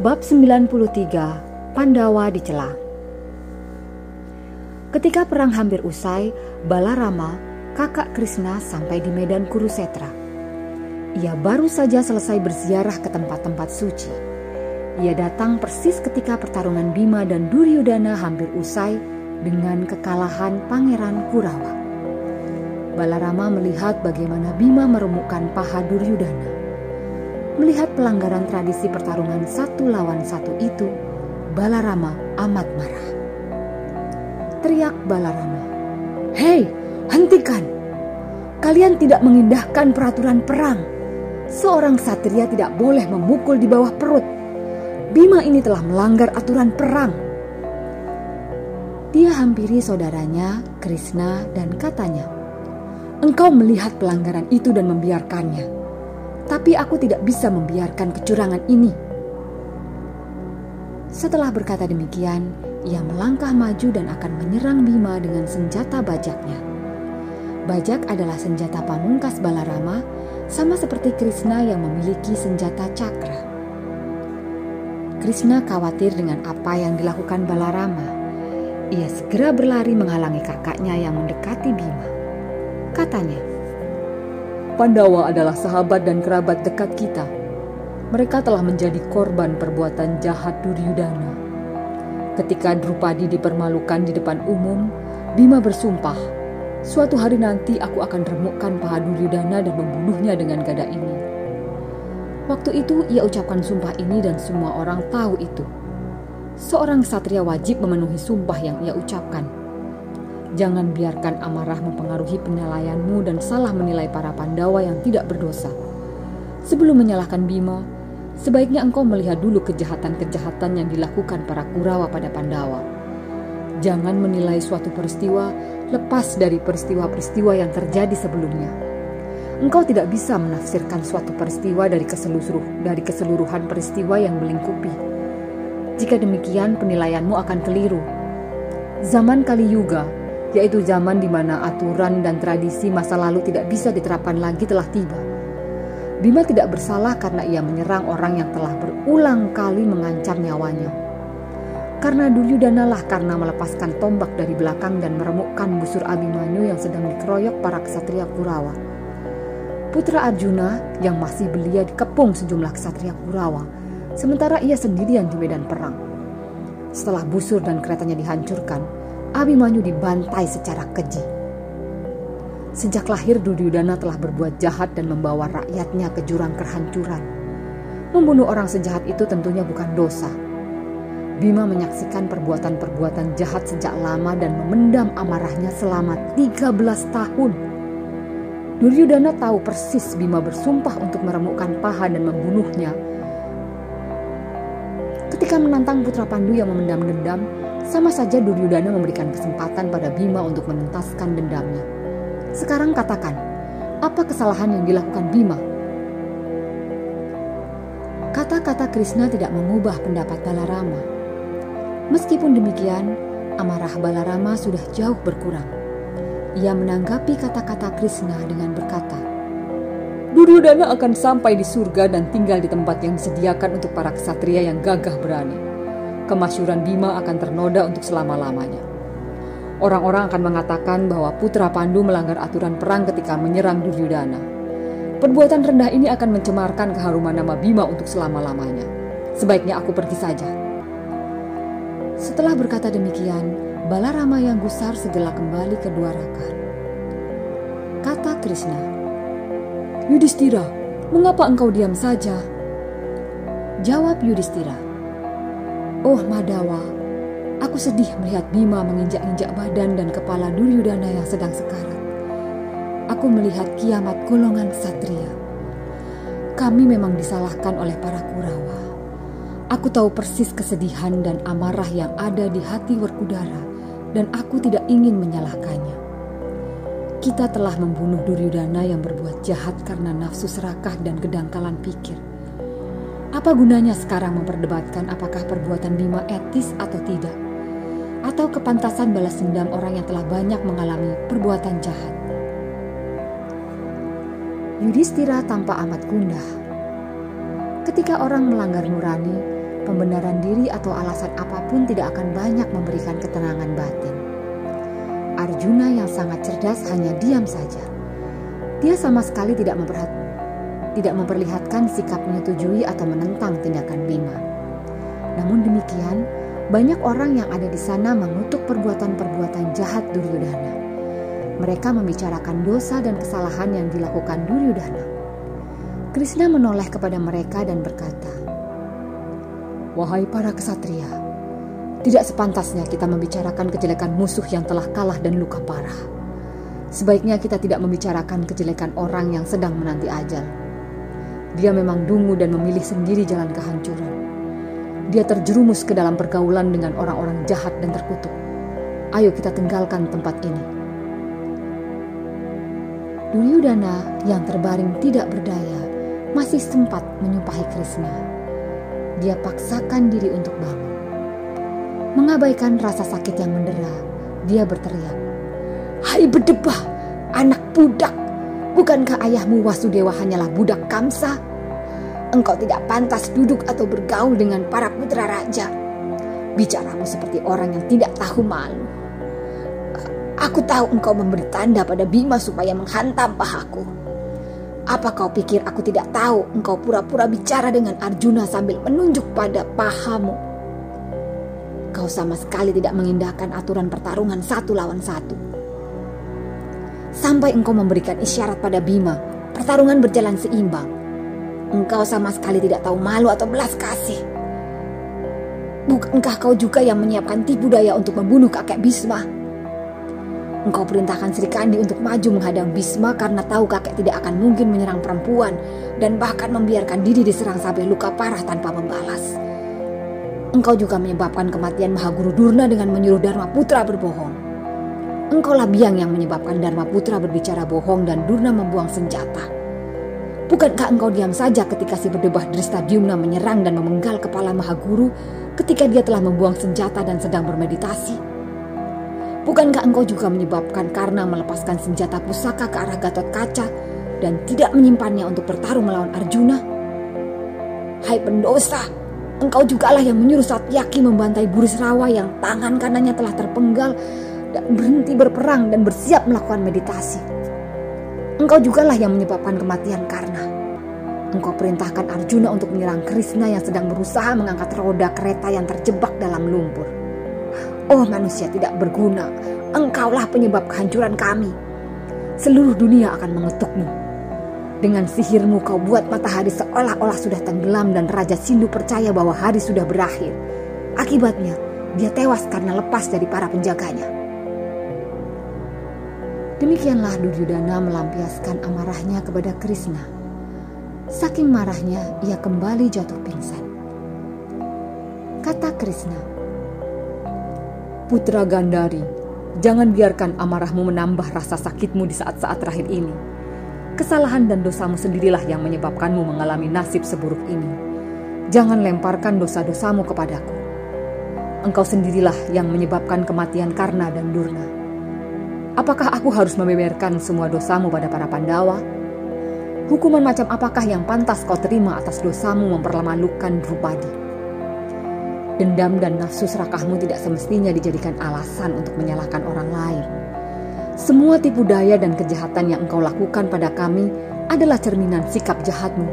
Bab 93 Pandawa dicela Ketika perang hampir usai, Balarama, kakak Krishna sampai di medan Kurusetra. Ia baru saja selesai berziarah ke tempat-tempat suci. Ia datang persis ketika pertarungan Bima dan Duryodhana hampir usai dengan kekalahan Pangeran Kurawa. Balarama melihat bagaimana Bima meremukkan paha Duryodhana. Melihat pelanggaran tradisi pertarungan satu lawan satu itu, Balarama amat marah. Teriak Balarama, "Hei, hentikan! Kalian tidak mengindahkan peraturan perang. Seorang satria tidak boleh memukul di bawah perut. Bima ini telah melanggar aturan perang." Dia hampiri saudaranya, Krishna, dan katanya, "Engkau melihat pelanggaran itu dan membiarkannya." Tapi aku tidak bisa membiarkan kecurangan ini. Setelah berkata demikian, ia melangkah maju dan akan menyerang Bima dengan senjata bajaknya. Bajak adalah senjata pamungkas Balarama, sama seperti Krishna yang memiliki senjata cakra. Krishna khawatir dengan apa yang dilakukan Balarama. Ia segera berlari menghalangi kakaknya yang mendekati Bima. Katanya, Pandawa adalah sahabat dan kerabat dekat kita. Mereka telah menjadi korban perbuatan jahat Duryudana. Ketika Drupadi dipermalukan di depan umum, Bima bersumpah, suatu hari nanti aku akan remukkan paha Duryudana dan membunuhnya dengan gada ini. Waktu itu ia ucapkan sumpah ini dan semua orang tahu itu. Seorang satria wajib memenuhi sumpah yang ia ucapkan. Jangan biarkan amarah mempengaruhi penilaianmu dan salah menilai para Pandawa yang tidak berdosa. Sebelum menyalahkan Bima, sebaiknya engkau melihat dulu kejahatan-kejahatan yang dilakukan para Kurawa pada Pandawa. Jangan menilai suatu peristiwa lepas dari peristiwa-peristiwa yang terjadi sebelumnya. Engkau tidak bisa menafsirkan suatu peristiwa dari ke seluruh dari keseluruhan peristiwa yang melingkupi. Jika demikian, penilaianmu akan keliru. Zaman Kali Yuga, yaitu zaman di mana aturan dan tradisi masa lalu tidak bisa diterapkan lagi telah tiba. Bima tidak bersalah karena ia menyerang orang yang telah berulang kali mengancam nyawanya. Karena Duryudana lah karena melepaskan tombak dari belakang dan meremukkan busur Abimanyu yang sedang dikeroyok para kesatria Kurawa. Putra Arjuna yang masih belia dikepung sejumlah kesatria Kurawa, sementara ia sendirian di medan perang. Setelah busur dan keretanya dihancurkan, Abimanyu dibantai secara keji. Sejak lahir Duryudana telah berbuat jahat dan membawa rakyatnya ke jurang kehancuran. Membunuh orang sejahat itu tentunya bukan dosa. Bima menyaksikan perbuatan-perbuatan jahat sejak lama dan memendam amarahnya selama 13 tahun. Duryudana tahu persis Bima bersumpah untuk meremukkan paha dan membunuhnya. Ketika menantang putra Pandu yang memendam dendam, sama saja Duryudana memberikan kesempatan pada Bima untuk menuntaskan dendamnya. Sekarang katakan, apa kesalahan yang dilakukan Bima? Kata-kata Krishna tidak mengubah pendapat Balarama. Meskipun demikian, amarah Balarama sudah jauh berkurang. Ia menanggapi kata-kata Krishna dengan berkata, Duryudana akan sampai di surga dan tinggal di tempat yang disediakan untuk para ksatria yang gagah berani kemasyuran Bima akan ternoda untuk selama-lamanya. Orang-orang akan mengatakan bahwa putra Pandu melanggar aturan perang ketika menyerang Duryudana. Perbuatan rendah ini akan mencemarkan keharuman nama Bima untuk selama-lamanya. Sebaiknya aku pergi saja. Setelah berkata demikian, Balarama yang gusar segera kembali ke dua raka. Kata Krishna, Yudhistira, mengapa engkau diam saja? Jawab Yudhistira, Oh Madawa, Aku sedih melihat Bima menginjak-injak badan dan kepala Duryudana yang sedang sekarat. Aku melihat kiamat golongan satria. Kami memang disalahkan oleh para Kurawa. Aku tahu persis kesedihan dan amarah yang ada di hati Werkudara dan aku tidak ingin menyalahkannya. Kita telah membunuh Duryudana yang berbuat jahat karena nafsu serakah dan kedangkalan pikir. Apa gunanya sekarang memperdebatkan apakah perbuatan Bima etis atau tidak? Atau kepantasan balas dendam orang yang telah banyak mengalami perbuatan jahat? Yudhistira tampak amat gundah. Ketika orang melanggar nurani, pembenaran diri atau alasan apa pun tidak akan banyak memberikan ketenangan batin. Arjuna yang sangat cerdas hanya diam saja. Dia sama sekali tidak memperhat tidak memperlihatkan sikap menyetujui atau menentang tindakan Bima. Namun demikian, banyak orang yang ada di sana mengutuk perbuatan-perbuatan jahat Duryudana. Mereka membicarakan dosa dan kesalahan yang dilakukan Duryudana. Krishna menoleh kepada mereka dan berkata, Wahai para kesatria, tidak sepantasnya kita membicarakan kejelekan musuh yang telah kalah dan luka parah. Sebaiknya kita tidak membicarakan kejelekan orang yang sedang menanti ajal. Dia memang dungu dan memilih sendiri jalan kehancuran. Dia terjerumus ke dalam pergaulan dengan orang-orang jahat dan terkutuk. Ayo kita tinggalkan tempat ini. Duryudana yang terbaring tidak berdaya masih sempat menyumpahi Krishna dia paksakan diri untuk bangun. Mengabaikan rasa sakit yang mendera, dia berteriak, Hai berdebah, anak budak, bukankah ayahmu Wasudewa hanyalah budak Kamsa? Engkau tidak pantas duduk atau bergaul dengan para putra raja. Bicaramu seperti orang yang tidak tahu malu. Aku tahu engkau memberi tanda pada Bima supaya menghantam pahaku. Apa kau pikir aku tidak tahu engkau pura-pura bicara dengan Arjuna sambil menunjuk pada pahamu? Kau sama sekali tidak mengindahkan aturan pertarungan satu lawan satu. Sampai engkau memberikan isyarat pada Bima, pertarungan berjalan seimbang. Engkau sama sekali tidak tahu malu atau belas kasih. Bukankah kau juga yang menyiapkan tipu daya untuk membunuh kakek Bisma? Engkau perintahkan Sri Kandi untuk maju menghadang Bisma karena tahu kakek tidak akan mungkin menyerang perempuan dan bahkan membiarkan diri diserang sampai luka parah tanpa membalas. Engkau juga menyebabkan kematian Mahaguru Durna dengan menyuruh Dharma Putra berbohong. Engkaulah biang yang menyebabkan Dharma Putra berbicara bohong dan Durna membuang senjata. Bukankah engkau diam saja ketika si berdebah Drista Dyumna menyerang dan memenggal kepala Mahaguru ketika dia telah membuang senjata dan sedang bermeditasi? Bukankah engkau juga menyebabkan karena melepaskan senjata pusaka ke arah Gatot Kaca dan tidak menyimpannya untuk bertarung melawan Arjuna? Hai pendosa, engkau jugalah yang menyuruh Satyaki membantai Burisrawa yang tangan kanannya telah terpenggal dan berhenti berperang dan bersiap melakukan meditasi. Engkau jugalah yang menyebabkan kematian karena engkau perintahkan Arjuna untuk menyerang Krishna yang sedang berusaha mengangkat roda kereta yang terjebak dalam lumpur. Oh manusia tidak berguna, engkaulah penyebab kehancuran kami. Seluruh dunia akan mengetukmu. Dengan sihirmu kau buat matahari seolah-olah sudah tenggelam dan Raja Sindu percaya bahwa hari sudah berakhir. Akibatnya, dia tewas karena lepas dari para penjaganya. Demikianlah Duryudana melampiaskan amarahnya kepada Krishna. Saking marahnya, ia kembali jatuh pingsan. Kata Krishna, Putra Gandari, jangan biarkan amarahmu menambah rasa sakitmu di saat-saat terakhir ini. Kesalahan dan dosamu sendirilah yang menyebabkanmu mengalami nasib seburuk ini. Jangan lemparkan dosa-dosamu kepadaku. Engkau sendirilah yang menyebabkan kematian Karna dan Durna. Apakah aku harus membeberkan semua dosamu pada para Pandawa? Hukuman macam apakah yang pantas kau terima atas dosamu memperlamalukan Drupadi? Dendam dan nafsu serakahmu tidak semestinya dijadikan alasan untuk menyalahkan orang lain. Semua tipu daya dan kejahatan yang engkau lakukan pada kami adalah cerminan sikap jahatmu.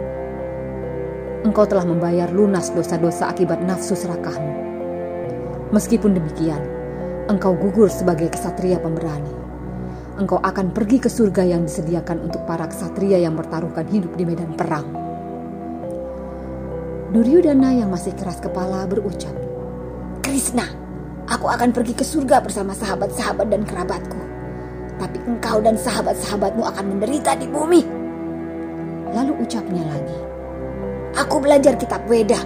Engkau telah membayar lunas dosa-dosa akibat nafsu serakahmu. Meskipun demikian, engkau gugur sebagai kesatria pemberani. Engkau akan pergi ke surga yang disediakan untuk para kesatria yang bertaruhkan hidup di medan perang. Duryudana yang masih keras kepala berucap, Krishna, aku akan pergi ke surga bersama sahabat-sahabat dan kerabatku. Tapi engkau dan sahabat-sahabatmu akan menderita di bumi. Lalu ucapnya lagi, Aku belajar kitab Weda,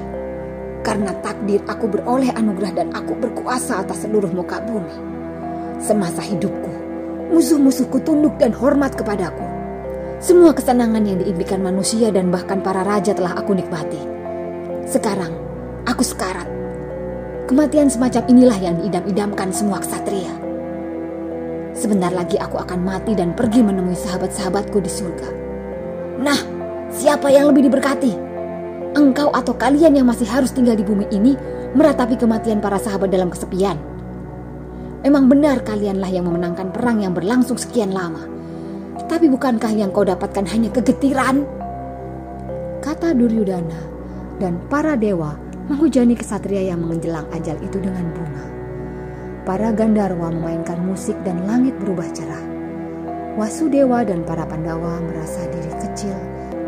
karena takdir aku beroleh anugerah dan aku berkuasa atas seluruh muka bumi. Semasa hidupku, musuh-musuhku tunduk dan hormat kepadaku. Semua kesenangan yang diimpikan manusia dan bahkan para raja telah aku nikmati. Sekarang, aku sekarat. Kematian semacam inilah yang diidam-idamkan semua ksatria. Sebentar lagi aku akan mati dan pergi menemui sahabat-sahabatku di surga. Nah, siapa yang lebih diberkati? engkau atau kalian yang masih harus tinggal di bumi ini meratapi kematian para sahabat dalam kesepian. Memang benar kalianlah yang memenangkan perang yang berlangsung sekian lama. Tapi bukankah yang kau dapatkan hanya kegetiran? Kata Duryudana dan para dewa menghujani kesatria yang mengenjelang ajal itu dengan bunga. Para Gandarwa memainkan musik dan langit berubah cerah. Wasudewa dan para Pandawa merasa diri kecil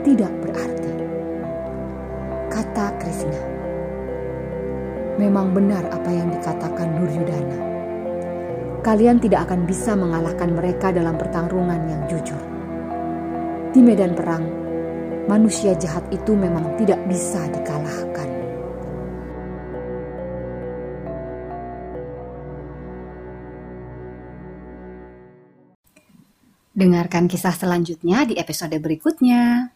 tidak berarti kata Krishna. Memang benar apa yang dikatakan Duryudana. Kalian tidak akan bisa mengalahkan mereka dalam pertarungan yang jujur. Di medan perang, manusia jahat itu memang tidak bisa dikalahkan. Dengarkan kisah selanjutnya di episode berikutnya.